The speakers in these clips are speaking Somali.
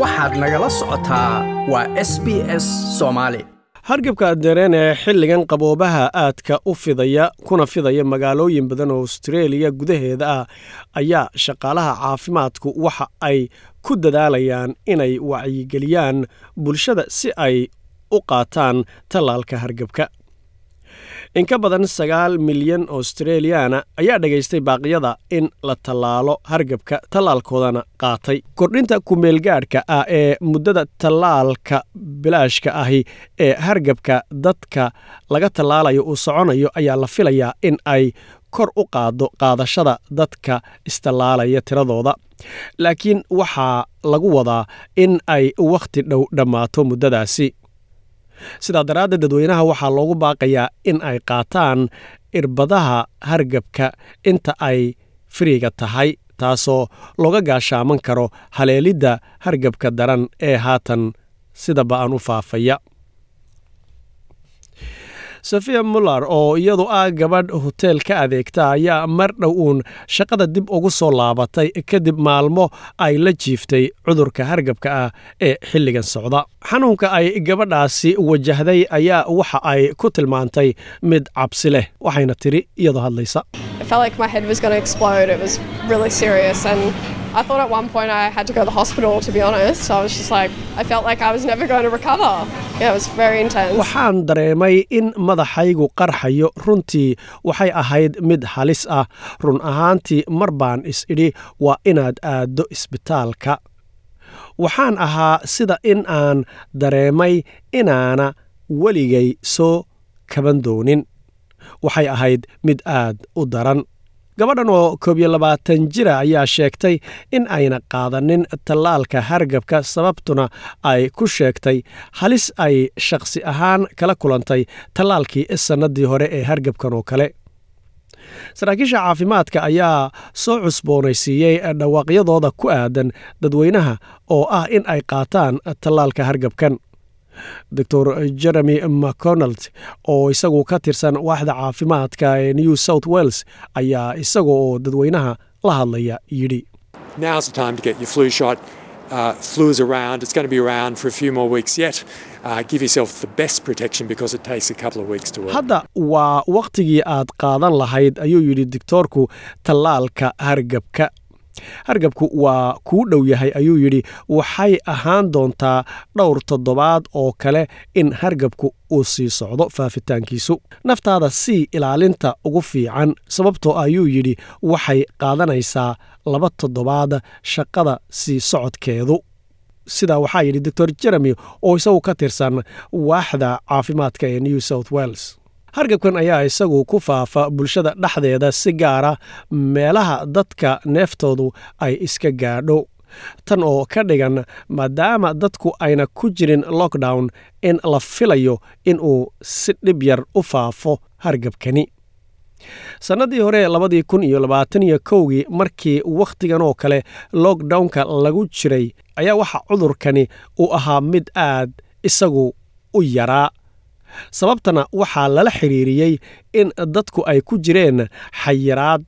waxaad nagala socotaa waa s b s soomaali hargabka dareen ee xilligan qaboobaha aadka u fidaya kuna fidaya magaalooyin badan oo austreeliya gudaheeda ah ayaa shaqaalaha caafimaadku waxa ay ku dadaalayaan inay wacyigeliyaan bulshada si ay u qaataan tallaalka hargabka in ka badan sagaal milyan australiyaana ayaa dhegaystay baaqyada in la tallaalo hargabka tallaalkoodana qaatay. Kordhinta kumeelgaadhka ah ee muddada tallaalka bilaashka ahi ee hargabka dadka laga tallaalayo uu soconayo ayaa la filayaa in ay kor u qaado qaadashada dadka istallaalaya tiradooda. Laakiin waxaa lagu wadaa in ay wakhti dhow dhammaato muddadaasi sidaa daraaddeed dadweynaha waxaa loogu baaqayaa in ay qaataan irbadaha hargabka inta ay firiga tahay taasoo looga gaashaaman karo haleelidda hargabka daran ee haatan sida ba'an u faafaya sofiya muller oo iyadu ah gabadh hoteel ka adeegta ayaa mar dhow uun shaqada dib ugu soo laabatay kadib maalmo ay la jiiftay cudurka hargabka ah ee xilligan socda. Xanuunka ay gabadhaasi wajahday ayaa waxa ay ku tilmaantay mid cabsi leh waxayna tidhi iyadoo hadlaysa I thought at one point I had to go to the hospital, to be honest. I was just like, I felt like I was never going to recover. Yeah, it was very intense. waxaan dareemay in madaxaygu qarxayo runtii waxay ahayd mid halis ah run ahaantii mar baan is idhi waa inaad aaddo isbitaalka waxaan ahaa sida in aan dareemay inaana weligay soo kaban doonin waxay ahayd mid aad u daran gabadhan oo koob iyo labaatan jira ayaa sheegtay in ayna qaadanin tallaalka hargabka sababtuna ay ku sheegtay halis ay shakhsi ahaan kala kulantay tallaalkii sannadii hore ee hargabkan oo kale. Saraakiisha caafimaadka ayaa soo cusboonaysiiyey dhawaaqyadooda ku aadan dadweynaha oo ah in ay qaataan tallaalka hargabkan doctor jeremy mcconald oo isagu ka tirsan waaxda caafimaadka ee new south wales ayaa isaga oo dadweynaha la hadlaya yidhi Now's the time to get your flu shot. Uh, flu is around. It's going to be around for a few more weeks yet. Uh, give yourself the best protection because it takes a couple of weeks to work. hadda waa wakhtigii aad qaadan lahayd ayuu yidhi doctoorku tallaalka hargabka hargabku waa kuu dhow yahay ayuu yidhi. Waxay ahaan doontaa dhowr toddobaad oo kale in hargabku uu sii socdo faafitaankiisu. Naftaada sii ilaalinta ugu fiican sababtoo ayuu yidhi waxay qaadanaysaa laba toddobaad shaqada sii socodkeedu. Sidaa waxaa yidhi doctor jeremy oo isagu ka tirsan waaxda caafimaadka ee new south wales hargabkan ayaa isagu ku faafa bulshada dhexdeeda si gaara meelaha dadka neeftoodu ay iska gaadho. Tan oo ka dhigan maadaama dadku ayna ku jirin lockdown in la filayo inuu si dhib yar u faafo hargabkani. Sannadii hore labadii kun iyo labaatan iyo kowgii markii wakhtigan oo kale lockdownka lagu jiray ayaa waxa cudurkani uu ahaa mid aad isagu u yaraa sababtana waxaa lala xidhiiriyey in dadku ay ku jireen xayiraad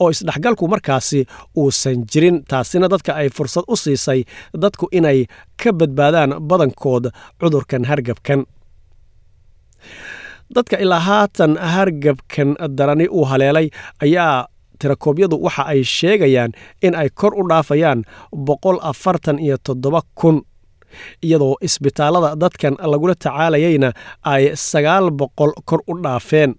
oo isdhexgalku markaasi uusan jirin. Taasina dadka ay fursad u siisay dadku inay ka badbaadaan badankood cudurkan hargabkan. Dadka ilaa haatan hargabkan darani uu haleelay ayaa tirakoobyadu waxa ay sheegayaan in ay kor u dhaafayaan boqol afartan iyo toddoba kun iyadoo isbitaallada dadkan lagula tacaalayayna ay sagaal boqol kor u dhaafeen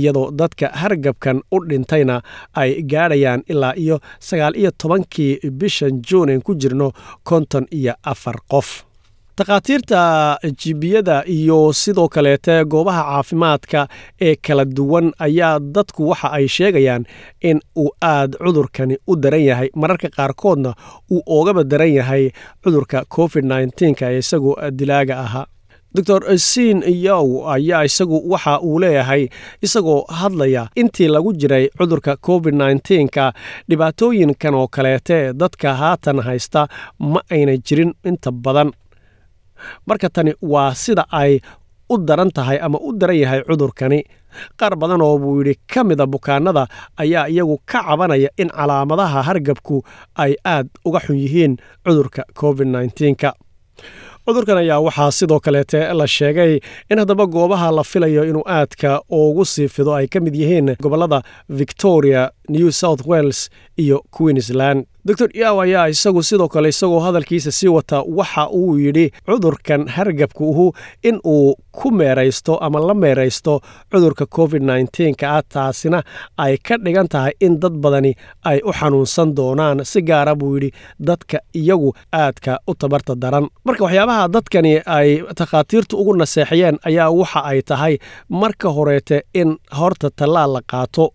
iyadoo dadka hargabkan u dhintayna ay gaadhayaan ilaa iyo sagaal iyo tobankii bishan juun aan ku jirno konton iyo afar qof takhaatiirta jibiyada iyo sidoo kaleete goobaha caafimaadka ee kala duwan ayaa dadku waxa ay sheegayaan in uu aad cudurkani u daran yahay. Mararka qaarkoodna uu oogaba daran yahay cudurka covid nneteen-ka ee isagu dilaaga ahaa. Doctor siin yow ayaa isagu waxa uu leeyahay isagoo hadlaya intii lagu jiray cudurka covid nneteen-ka dhibaatooyinkan oo kaleete dadka haatan haysta ma ayna jirin inta badan marka tani waa sida ay u daran tahay ama u daran yahay cudurkani qaar badan oo buu yidhi ka mida bukaanada ayaa iyagu ka cabanaya in calaamadaha hargabku ay aad uga xun yihiin cudurka covid nka cudurkan ayaa waxaa sidoo kaleete la sheegay in haddaba goobaha la filayo inuu aadka ugu sii fido ay ka mid yihiin gobollada victoria new south wales iyo queensland. Doctor yaw ayaa isagu sidoo kale isagoo hadalkiisa sii wata waxa uu yidhi cudurkan hargabkuhu in uu ku meeraysto ama la meeraysto cudurka covid nka ah taasina ay ka dhigan tahay in dad badani ay u xanuunsan doonaan. Si gaara buu yidhi dadka iyagu aadka u tabarta daran. Marka waxyaabaha dadkani ay takhaatiirtu ugu naseexiyeen ayaa waxa ay tahay marka horeete in horta tallaal la qaato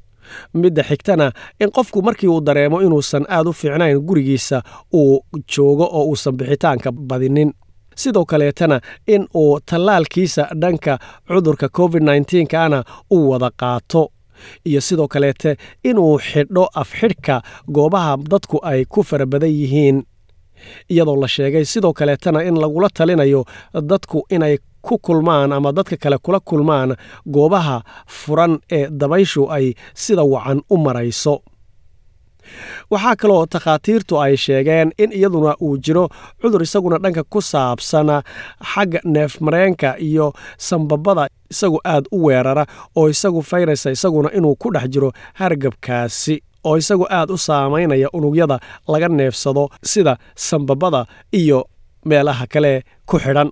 midda xigtana in qofku markii uu dareemo inuusan aad u fiicnayn gurigiisa uu joogo oo uusan bixitaanka badinin. Sidoo kaleetana in uu tallaalkiisa dhanka cudurka covid nkana uu wada qaato. Iyo sidoo kaleete inuu xidho afxidhka goobaha dadku ay ku fara badan yihiin. Iyadoo la sheegay sidoo kaleetana in lagula talinayo dadku inay ku kulmaan ama dadka kale kula kulmaan goobaha furan ee dabayshu ay sida wacan u marayso. Waxaa kaloo takhaatiirtu ay sheegeen in iyaduna uu jiro cudur isaguna dhanka ku saabsan xagga neefmareenka iyo sambabada isagu aad u weerara oo isagu fayrasa isaguna inuu ku dhex jiro hargabkaasi oo isagu aad u saamaynaya unugyada laga neefsado sida sambabada iyo meelaha kale ku xidhan